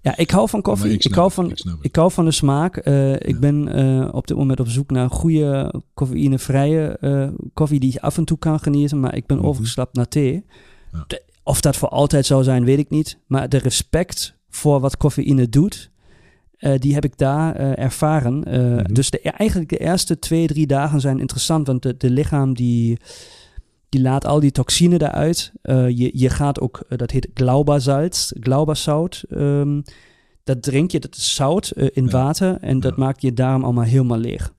Ja, ik hou van koffie. Ik, snap hou van, ik hou van de smaak. Eh, ik ben eh, op dit moment op zoek naar goede cafeïnevrije koffie die je af en toe kan genieten. Maar ik ben Mhm. overgestapt naar thee. De- of dat voor altijd zou zijn, weet ik niet. Maar de respect voor wat cafeïne doet, eh, die heb ik daar eh, ervaren. Eh, Mhm. Dus de, eigenlijk de eerste twee, drie dagen zijn interessant. Want de, de lichaam die, die laat al die toxine eruit. Je, je gaat ook, dat heet glaubersalz, glauberzout. ehm, dat drink je, dat is zout in Ja. water. En dat Ja. maakt je darm allemaal helemaal leeg.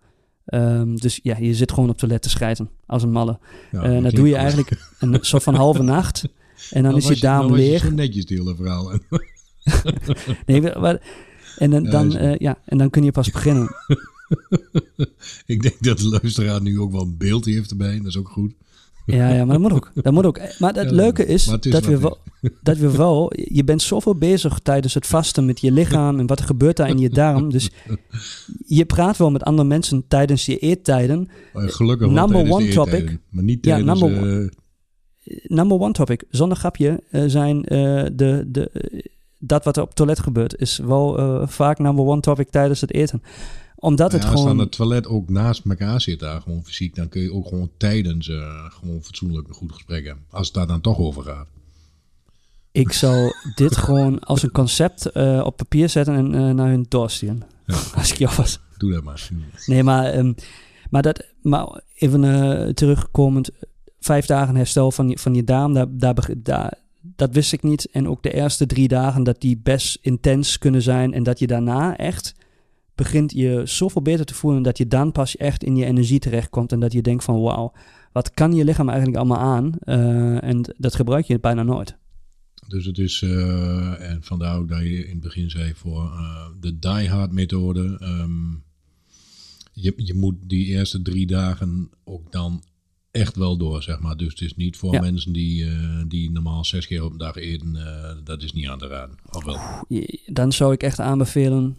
Ehm, dus ja, je zit gewoon op toilet te schijten als een malle. Ja, Eh, dat dat doe je eigenlijk een soort van halve nacht. En dan is je was darm leeg. zo netjes, het hele verhaal. Nee, maar- en, dan, Ja, dan, eh, ja, en dan kun je pas beginnen. ik denk dat de luisteraar nu ook wel een beeld heeft erbij. Dat is ook goed. Ja, ja, maar dat moet ook. Dat moet ook. Maar het Ja, leuke is, maar het is dat, we wel, dat we wel... Je bent zoveel bezig tijdens het vasten met je lichaam en wat er gebeurt daar in je darm. Dus je praat wel met andere mensen tijdens je eettijden. Eh, gelukkig Number one topic. Maar niet Ja, tijdens... number eh, Number one topic, zonder grapje, eh, zijn de, de, dat wat er op het toilet gebeurt, is wel eh, vaak number one topic tijdens het eten. Omdat het ja, als gewoon... dan het toilet ook naast elkaar zit daar gewoon fysiek, dan kun je ook gewoon tijdens eh, gewoon fatsoenlijk een goed gesprek hebben. Als het daar dan toch over gaat. Ik zou dit gewoon als een concept eh, op papier zetten en naar hun doorsturen. Ja. Als ik jou was. Doe dat maar. Nee, maar, ehm, maar, dat, maar even terugkomend, vijf dagen herstel van je, van je darm, daar, daar, daar, dat wist ik niet. En ook de eerste drie dagen dat die best intens kunnen zijn en dat je daarna echt begint je zoveel beter te voelen dat je dan pas echt in je energie terechtkomt en dat je denkt van wauw, wat kan je lichaam eigenlijk allemaal aan? Eh, en dat gebruik je bijna nooit. Dus het is, eh, en vandaar ook dat je in het begin zei voor eh, de die hard methode. ehm, je, je moet die eerste drie dagen ook dan echt wel door, zeg maar. Dus het is niet voor Ja. mensen die, eh, die normaal zes keer op een dag eten, eh, dat is niet aan te raden. Of wel? Je- dan zou ik echt aanbevelen.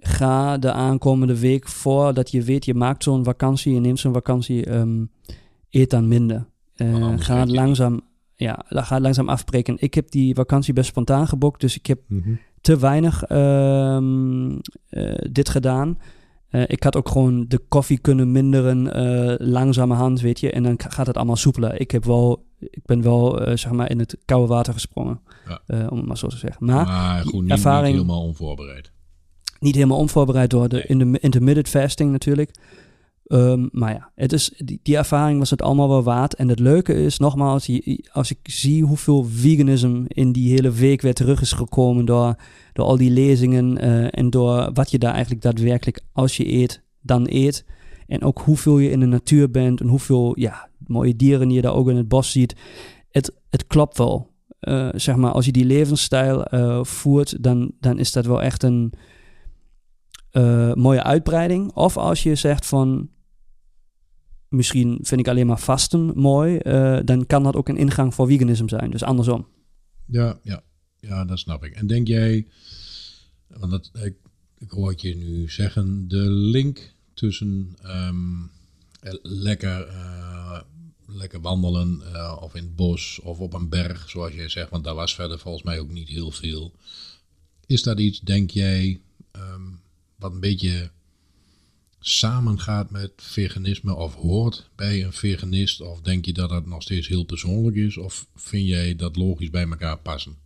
Ga de aankomende week voordat je weet, je maakt zo'n vakantie, je neemt zo'n vakantie, ehm, eet dan minder. Eh, ga langzaam, ja, ga langzaam afbreken. Ik heb die vakantie best spontaan geboekt, dus ik heb Mhm. te weinig ehm, eh, dit gedaan. Eh, ik had ook gewoon de koffie kunnen minderen, eh langzamerhand, weet je. En dan gaat het allemaal soepeler. Ik, heb wel, ik ben wel, eh, zeg maar, in het koude water gesprongen. Ja. Om het maar zo te zeggen. Maar goed, niet, ervaring- niet helemaal onvoorbereid. niet helemaal onvoorbereid door de in de intermittent fasting natuurlijk. Ehm, maar ja, het is, die, die ervaring was het allemaal wel waard. En het leuke is, nogmaals, als ik zie hoeveel veganism in die hele week weer terug is gekomen door, door al die lezingen eh, en door wat je daar eigenlijk daadwerkelijk als je eet, dan eet. En ook hoeveel je in de natuur bent en hoeveel ja, mooie dieren je daar ook in het bos ziet. Het, het klopt wel. Eh, zeg maar, als je die levensstijl eh, voert, dan, dan is dat wel echt een, eh, mooie uitbreiding. Of als je zegt van misschien vind ik alleen maar vasten mooi, eh, dan kan dat ook een ingang voor veganisme zijn. Dus andersom. Ja, ja, ja, dat snap ik. En denk jij, want dat, ik, ik hoor het je nu zeggen, de link tussen ehm, eh, lekker, lekker wandelen of in het bos of op een berg, zoals jij zegt, want daar was verder volgens mij ook niet heel veel. Is dat iets, denk jij, ehm, wat een beetje samengaat met veganisme of hoort bij een veganist? Of denk je dat dat nog steeds heel persoonlijk is? Of vind jij dat logisch bij elkaar passen?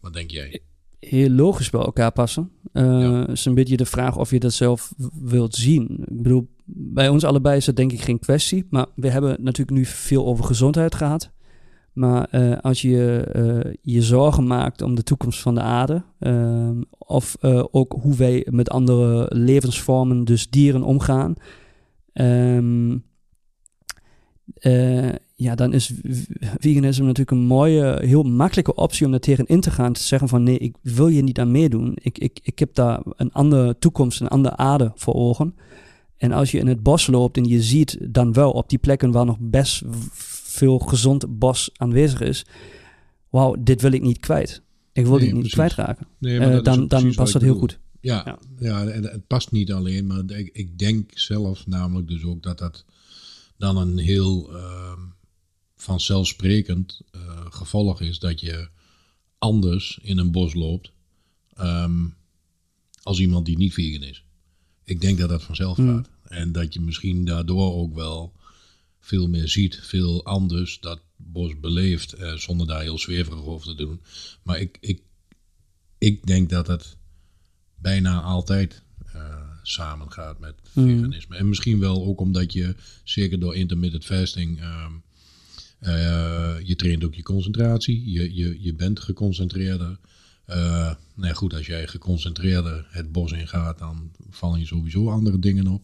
Wat denk jij? Heel logisch bij elkaar passen. Uh, Ja. is een beetje de vraag of je dat zelf wilt zien. Ik bedoel, bij ons allebei is dat denk ik geen kwestie. Maar we hebben natuurlijk nu veel over gezondheid gehad. Maar eh, als je eh, je zorgen maakt om de toekomst van de aarde, ehm, of eh, ook hoe wij met andere levensvormen, dus dieren, omgaan, ehm, eh, ja, dan is veganisme natuurlijk een mooie, heel makkelijke optie om daar tegen in te gaan. Te zeggen van nee, ik wil je niet aan meedoen. Ik, ik, ik heb daar een andere toekomst, een andere aarde voor ogen. En als je in het bos loopt en je ziet dan wel op die plekken waar nog best veel gezond bos aanwezig is. Wauw, dit wil ik niet kwijt. Ik wil Nee, dit niet kwijtraken. Nee, Eh, dat is dan dan past dat heel goed. Ja, Ja. ja. en het past niet alleen, maar ik, ik denk zelf namelijk dus ook dat dat dan een heel ehm, vanzelfsprekend eh, gevolg is dat je anders in een bos loopt ehm, als iemand die niet vegan is. Ik denk dat dat vanzelf Hmm. gaat. En dat je misschien daardoor ook wel veel meer ziet, veel anders dat bos beleeft, eh, zonder daar heel zweverig over te doen. Maar ik, ik, ik denk dat het bijna altijd eh samengaat met Mm. veganisme. En misschien wel ook omdat je, zeker door intermittent fasting, ehm, eh, je traint ook je concentratie. Je, je, je bent geconcentreerder. Eh nou ja, goed, als jij geconcentreerder het bos ingaat, dan vallen je sowieso andere dingen op.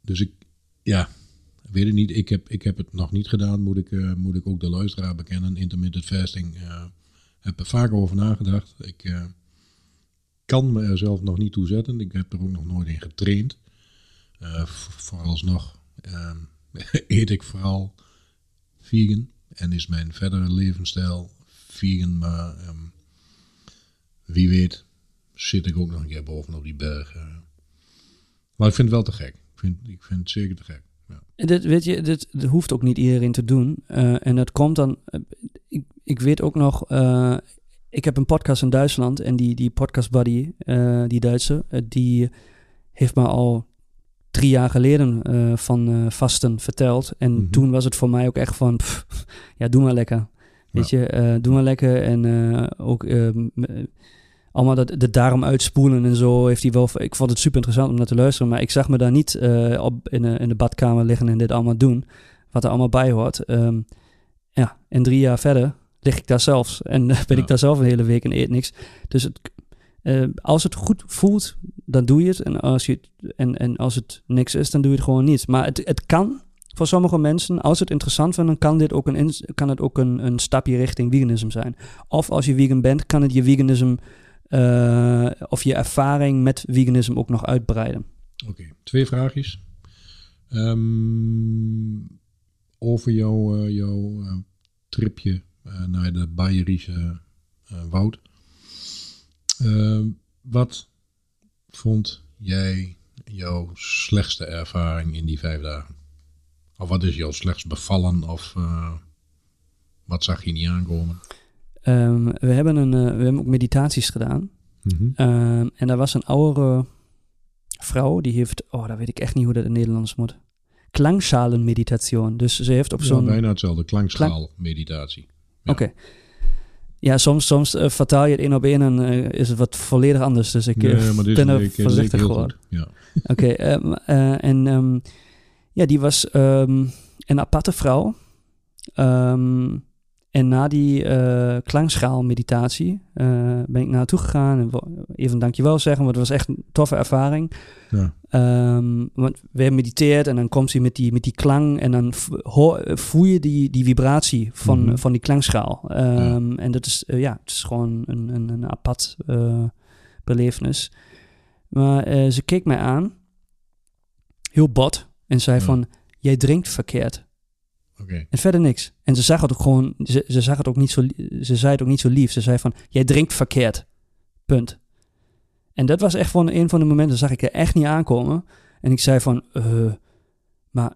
Dus ik, ja, weet het niet. Ik heb, ik heb het nog niet gedaan, moet ik, eh, moet ik ook de luisteraar bekennen. Intermittent fasting, eh heb er vaak over nagedacht. Ik eh, kan me er zelf nog niet toe zetten. Ik heb er ook nog nooit in getraind. Vooralsnog eet ik vooral vegan. En is mijn verdere levensstijl vegan. Maar ehm, wie weet zit ik ook nog een keer bovenop die berg. Maar ik vind het wel te gek. Ik vind, ik vind het zeker te gek. Ja. En Dit, weet je, dit, dit hoeft ook niet iedereen te doen. Eh, en dat komt dan. eh, ik, ik weet ook nog. eh, ik heb een podcast in Duitsland. En die, die podcast buddy, die Duitse, die heeft me al drie jaar geleden van vasten verteld. En Mhm. toen was het voor mij ook echt van. pff, ja, doe maar lekker. Weet je, doe maar lekker. En ook. Allemaal dat, de darm uitspoelen en zo heeft hij wel. Ik vond het super interessant om naar te luisteren, maar ik zag me daar niet eh, op, in, de, in de badkamer liggen en dit allemaal doen. Wat er allemaal bij hoort. Ehm, ja, en drie jaar verder lig ik daar zelfs. En ben Ja. ik daar zelf een hele week en eet niks. Dus het, eh, als het goed voelt, dan doe je het. En als, je, het- en, en als het niks is, dan doe je het gewoon niet. Maar het, het kan voor sommige mensen, als het interessant vinden, kan dit ook een, kan het ook een, een stapje richting veganisme zijn. Of als je vegan bent, kan het je veganisme eh, of je ervaring met veganisme ook nog uitbreiden. Oké, twee vraagjes. Ehm, over jouw, eh, jouw eh, tripje naar de Bayerische woud. Ehm, wat vond jij jouw slechtste ervaring in die vijf dagen? Of wat is jou slechts bevallen? Of wat zag je niet aankomen? Ehm, we, hebben een, eh, we hebben ook meditaties gedaan. Mhm. Ehm, en daar was een oudere vrouw, die heeft, oh, daar weet ik echt niet hoe dat in Nederlands moet. Klangschalenmeditation. Dus ze heeft op Ja, zo'n... bijna hetzelfde. Klankschaal meditatie. Ja. Oké. Ja, soms, soms eh, vertaal je het één op één en eh, is het wat volledig anders. Dus ik Nee, ben er voorzichtig geworden. Ja. Oké, ehm, eh, en ehm, ja, die was ehm, een aparte vrouw. En na die eh klankschaalmeditatie eh, ben ik naartoe gegaan en even dankjewel zeggen, want het was echt een toffe ervaring. Ja. Ehm, want we mediteert en dan komt hij met die, met die klang en dan voel je die, die vibratie van, Mhm. van die klankschaal. Ehm, En dat is, eh, ja, het is gewoon een, een, een apart belevenis. Maar ze keek mij aan, heel bot, en zei Ja. van, jij drinkt verkeerd. En verder niks. En ze zag het ook gewoon, ze, ze zag het ook niet zo, ze zei het ook niet zo lief. Ze zei van, jij drinkt verkeerd. Punt. En dat was echt van een van de momenten, zag ik er echt niet aankomen. En ik zei van, eh, maar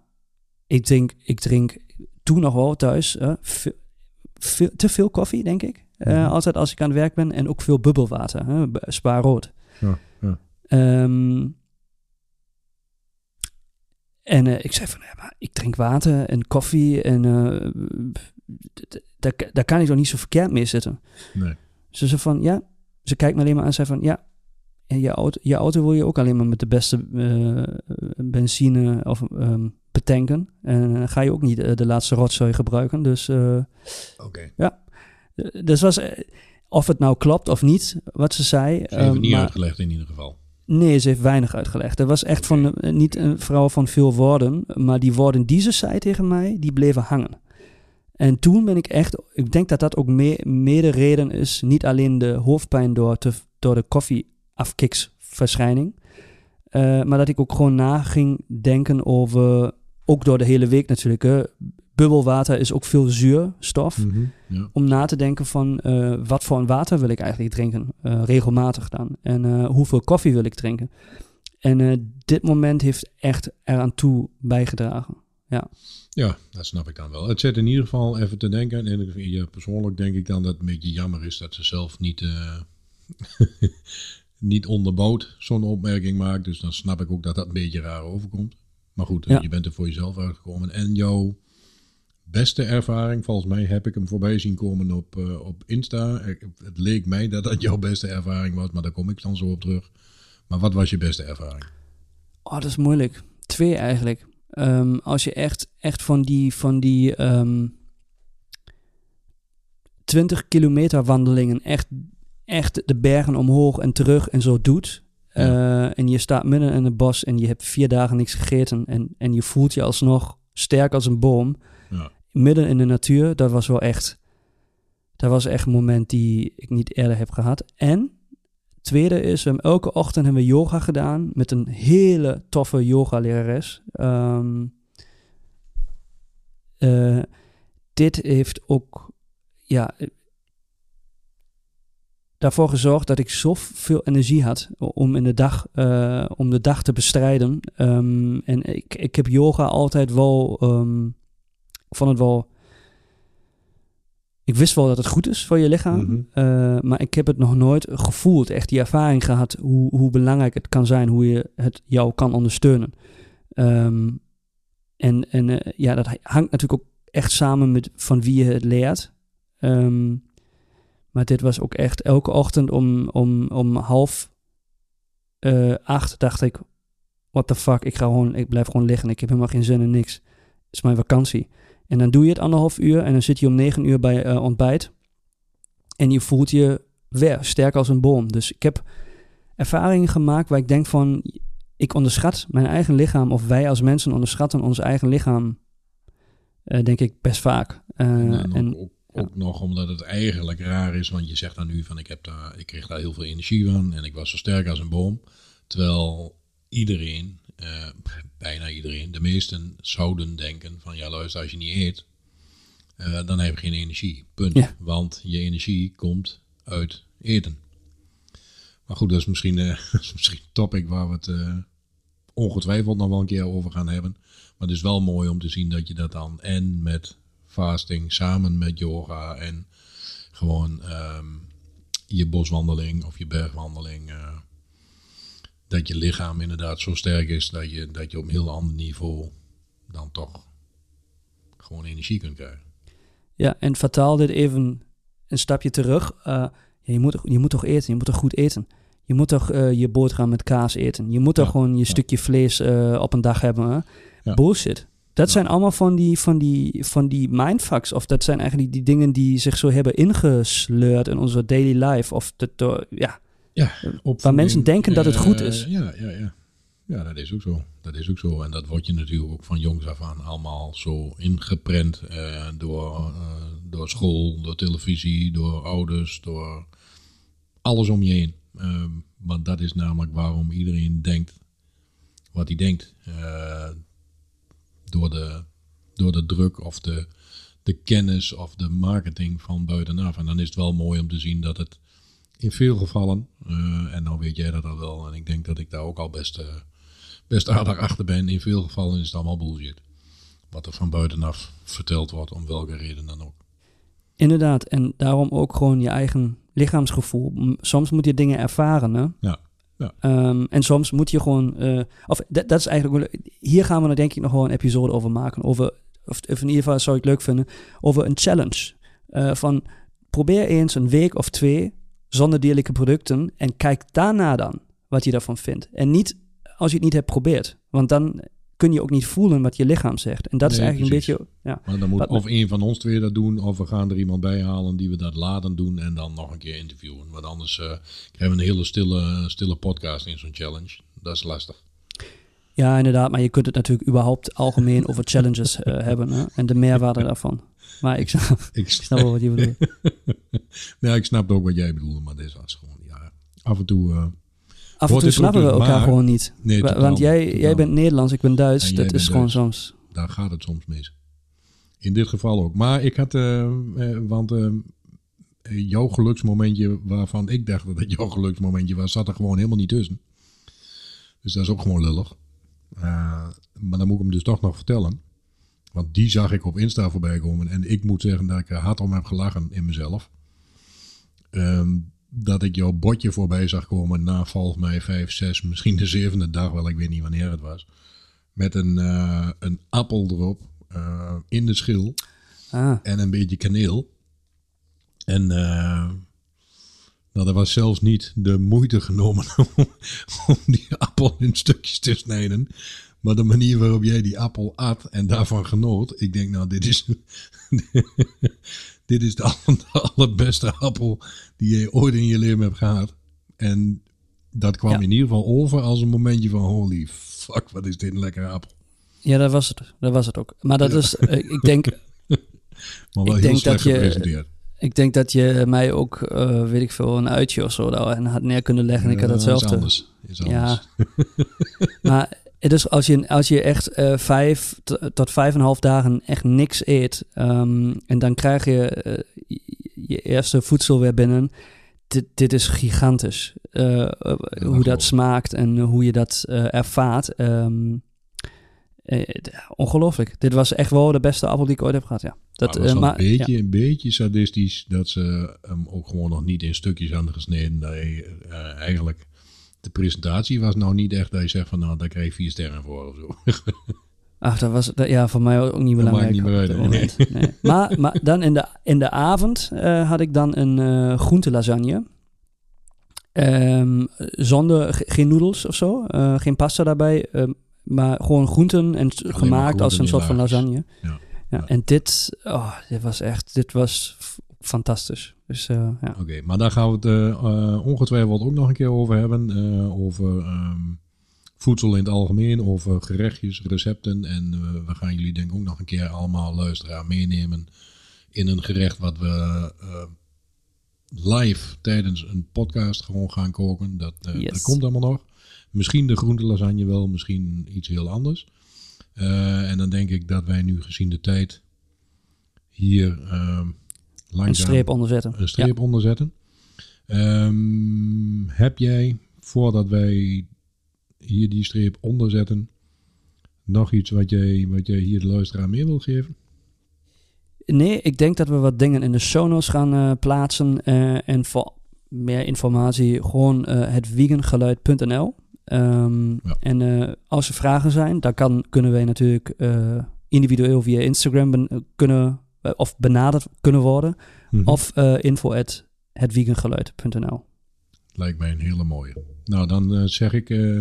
ik drink, ik drink toen nog wel thuis veel, veel- te veel koffie, denk ik. Eh, Mhm. Altijd als ik aan het werk ben. En ook veel bubbelwater, spaarrood. Ja, ja. Ehm, En eh, ik zei van, ja, maar ik drink water en koffie en eh, daar, daar kan ik toch niet zo verkeerd mee zitten. Nee. Ze zei van, ja, ze kijkt me alleen maar aan en zei van, ja, en je auto, je auto wil je ook alleen maar met de beste eh, benzine of ehm, betanken. En dan ga je ook niet de laatste rotzooi gebruiken. Dus, Oké. eh, dus was, of het nou klopt of niet, wat ze zei. Ze heeft ehm, het niet maar- uitgelegd in ieder geval. Nee, ze heeft weinig uitgelegd. Er was echt van eh, niet een vrouw van veel woorden, maar die woorden die ze zei tegen mij, die bleven hangen. En toen ben ik echt, ik denk dat dat ook me, mede reden is, niet alleen de hoofdpijn door, te, door de koffieafkiksverschijning, eh, maar dat ik ook gewoon na ging denken over, ook door de hele week natuurlijk, hè, bubbelwater is ook veel zuurstof Mhm. Ja. om na te denken van eh, wat voor een water wil ik eigenlijk drinken, eh, regelmatig dan. En eh, hoeveel koffie wil ik drinken. En eh, dit moment heeft echt eraan toe bijgedragen. ja, dat snap ik dan wel. Het zet in ieder geval even te denken. En ja, persoonlijk denk ik dan dat het een beetje jammer is dat ze zelf niet, eh, niet onderbouwd zo'n opmerking maakt. Dus dan snap ik ook dat dat een beetje raar overkomt. Maar goed, Ja. je bent er voor jezelf uitgekomen. En jouw beste ervaring, volgens mij heb ik hem voorbij zien komen op, eh, op Insta. Het leek mij dat dat jouw beste ervaring was, maar daar kom ik dan zo op terug. Maar wat was je beste ervaring? Oh, dat is moeilijk. Twee eigenlijk. Ehm, als je echt, echt van die, van die ehm 20 kilometer wandelingen, echt, echt de bergen omhoog en terug en zo doet. eh, en je staat midden in het bos en je hebt vier dagen niks gegeten. En, en je voelt je alsnog sterk als een boom. Ja. Midden in de natuur, dat was wel echt. Dat was echt een moment die ik niet eerder heb gehad. En tweede is, elke ochtend hebben we yoga gedaan met een hele toffe yoga-lerares. Ehm, eh, dit heeft ook, ja, eh, daarvoor gezorgd dat ik zoveel energie had om in de dag, eh, om de dag te bestrijden. Ehm, en ik, ik heb yoga altijd wel, ehm, ik vond het wel, ik wist wel dat het goed is voor je lichaam, Mhm. eh, maar ik heb het nog nooit gevoeld, echt die ervaring gehad, hoe, hoe belangrijk het kan zijn, hoe je het jou kan ondersteunen. Ehm, en en eh, ja, dat hangt natuurlijk ook echt samen met van wie je het leert. Ehm, maar dit was ook echt elke ochtend om, om, om half eh, acht dacht ik, what the fuck, ik, ga gewoon, ik blijf gewoon liggen. Ik heb helemaal geen zin in niks. Het is mijn vakantie. En dan doe je het anderhalf uur en dan zit je om negen uur bij eh, ontbijt. En je voelt je weer sterk als een boom. Dus ik heb ervaringen gemaakt waar ik denk van, ik onderschat mijn eigen lichaam, of wij als mensen onderschatten ons eigen lichaam, eh, denk ik best vaak. Eh, en ook, en, ook, ook nog omdat het eigenlijk raar is, want je zegt dan nu van ik, heb daar, ik kreeg daar heel veel energie van en ik was zo sterk als een boom. Terwijl iedereen, eh, bijna iedereen, de meesten zouden denken van ja luister, als je niet eet, eh, dan heb je geen energie. Punt. Ja. Want je energie komt uit eten. Maar goed, dat is misschien, eh, dat is misschien een topic waar we het ongetwijfeld nog wel een keer over gaan hebben. Maar het is wel mooi om te zien dat je dat dan en met fasting samen met yoga en gewoon ehm, je boswandeling of je bergwandeling. Dat je lichaam inderdaad zo sterk is dat je, dat je op een heel ander niveau dan toch gewoon energie kunt krijgen. ja, en vertaal dit even een stapje terug. Eh, ja, je, moet, je moet toch eten, je moet toch goed eten. Je moet toch eh, je boterham met kaas eten. Je moet toch Ja, gewoon je ja. stukje vlees eh, op een dag hebben. Hè? Ja. Bullshit. Dat Ja. zijn allemaal van die, van, die, van die mindfucks. Of dat zijn eigenlijk die dingen die zich zo hebben ingesleurd in onze daily life. Of dat, door- ja, Opvoeding, mensen denken dat het goed eh, is. Ja, ja, ja. Ja, dat is ook zo. Dat is ook zo. En dat wordt je natuurlijk ook van jongs af aan allemaal zo ingeprent eh, door, eh, door school, door televisie, door ouders, door alles om je heen. Ehm, want dat is namelijk waarom iedereen denkt wat hij denkt. Eh, door, de, door de druk of de, de kennis of de marketing van buitenaf. En dan is het wel mooi om te zien dat het in veel gevallen, eh, en nou weet jij dat al wel, en ik denk dat ik daar ook al best, eh, best aardig achter ben, in veel gevallen is het allemaal bullshit. Wat er van buitenaf verteld wordt, om welke reden dan ook. inderdaad. En daarom ook gewoon je eigen lichaamsgevoel. Soms moet je dingen ervaren. Hè? Ja, Ja. Ehm, en soms moet je gewoon, eh, of dat, dat is eigenlijk, hier gaan we er denk ik nog wel een episode over maken. Over, of, of in ieder geval zou ik het leuk vinden, over een challenge. Van probeer eens een week of twee zonder dierlijke producten en kijk daarna dan wat je daarvan vindt. En niet als je het niet hebt geprobeerd, want dan kun je ook niet voelen wat je lichaam zegt. En dat is eigenlijk precies. een beetje, ja. Maar dan moet of een van ons twee dat doen, of we gaan er iemand bij halen die we dat laten doen en dan nog een keer interviewen. Want anders eh, krijgen we een hele stille, stille podcast in zo'n challenge. Dat is lastig. Ja, inderdaad. Maar je kunt het natuurlijk überhaupt algemeen over challenges eh, hebben. Hè? En de meerwaarde daarvan. Maar ik snap, Ik snap wel wat je bedoelt. ja, ik snap ook wat jij bedoelde, maar dit was gewoon, ja, af en toe... eh, Af en toe snappen we elkaar maar- gewoon niet. nee, totaal Want jij, jij bent Nederlands, ik ben Duits. En Dat is gewoon Duits. soms... daar gaat het soms mis. In dit geval ook. Maar ik had, eh, eh, want jouw geluksmomentje waarvan ik dacht dat het jouw geluksmomentje was, zat er gewoon helemaal niet tussen. Dus dat is ook gewoon lullig. Maar dan moet ik hem dus toch nog vertellen. Want die zag ik op Insta voorbij komen. En ik moet zeggen dat ik er hard om heb gelachen in mezelf. Ehm, dat ik jouw botje voorbij zag komen na volgens mij vijf, zes, misschien de zevende dag, wel ik weet niet wanneer het was. Met een, eh, een appel erop eh, in de schil Ah, en een beetje kaneel. En eh nou, er was zelfs niet de moeite genomen om, om die appel in stukjes te snijden. Maar de manier waarop jij die appel at en daarvan genoot. Ik denk, nou, dit is, dit is de, aller- de allerbeste appel die je ooit in je leven hebt gehad. En dat kwam Ja. in ieder geval over als een momentje van holy fuck, wat is dit een lekkere appel. ja, dat was het. Dat was het ook. Maar dat is... eh, ik, denk, Maar wel Ik heel denk slecht dat je- gepresenteerd. ik denk dat je mij ook, eh, weet ik veel, een uitje of zo en had neer kunnen leggen. En ik had Ja, hetzelfde. Is anders. Is anders. Ja. maar het is als je, als je echt eh, vijf tot vijf en een half dagen echt niks eet. ehm, en dan krijg je eh, je eerste voedsel weer binnen. Dit, dit is gigantisch. Eh, hoe dat smaakt en hoe je dat ervaart. Ehm, eh, ongelooflijk. Dit was echt wel de beste appel die ik ooit heb gehad. Ja. Dat, was wel maar, een, beetje, ja. een beetje sadistisch dat ze hem ook gewoon nog niet in stukjes hadden gesneden. Dat je, eigenlijk de presentatie was nou niet echt dat je zegt van nou daar je vier sterren voor of zo. Ach, dat was dat- ja, voor mij ook niet belangrijk. niet uit. Nee. Maar, maar dan in de, in de avond eh, had ik dan een eh groentelasagne. Ehm, zonder, ge- geen noedels of zo, eh, geen pasta daarbij, maar gewoon groenten en gemaakt als een soort van lasagne. Ja. Ja, Ja. En dit, oh, dit was echt, dit was fantastisch. Dus eh, ja. Oké, maar daar gaan we het eh, eh, ongetwijfeld ook nog een keer over hebben. over ehm, voedsel in het algemeen, over gerechtjes, recepten. En we gaan jullie denk ik ook nog een keer allemaal luisteraar meenemen in een gerecht wat we live tijdens een podcast gewoon gaan koken. Dat, Yes. dat komt allemaal nog. Misschien de groente lasagne wel, misschien iets heel anders. En dan denk ik dat wij nu gezien de tijd hier ehm Een streep onderzetten. een streep onder zetten. Ehm, heb jij, voordat wij hier die streep onder zetten, nog iets wat jij, wat jij hier de luisteraar mee wil geven? Nee, ik denk dat we wat dingen in de show notes gaan eh, plaatsen. eh, en voor meer informatie gewoon eh het vegangeluid.nl. Ehm, Ja. En als er vragen zijn, dan kan, kunnen wij natuurlijk individueel via Instagram ben- kunnen, of benaderd kunnen worden. Mhm. Of eh info at. Lijkt mij een hele mooie. Nou, dan eh, zeg ik, eh,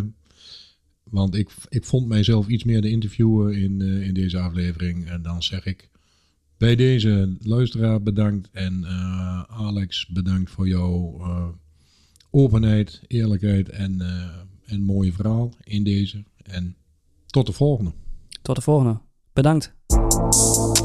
want ik, ik vond mijzelf iets meer de interviewer in, eh, in deze aflevering. En dan zeg ik bij deze luisteraar bedankt en eh, Alex bedankt voor jouw eh, openheid, eerlijkheid en, eh, en mooie verhaal in deze. En tot de volgende. Tot de volgende. Bedankt.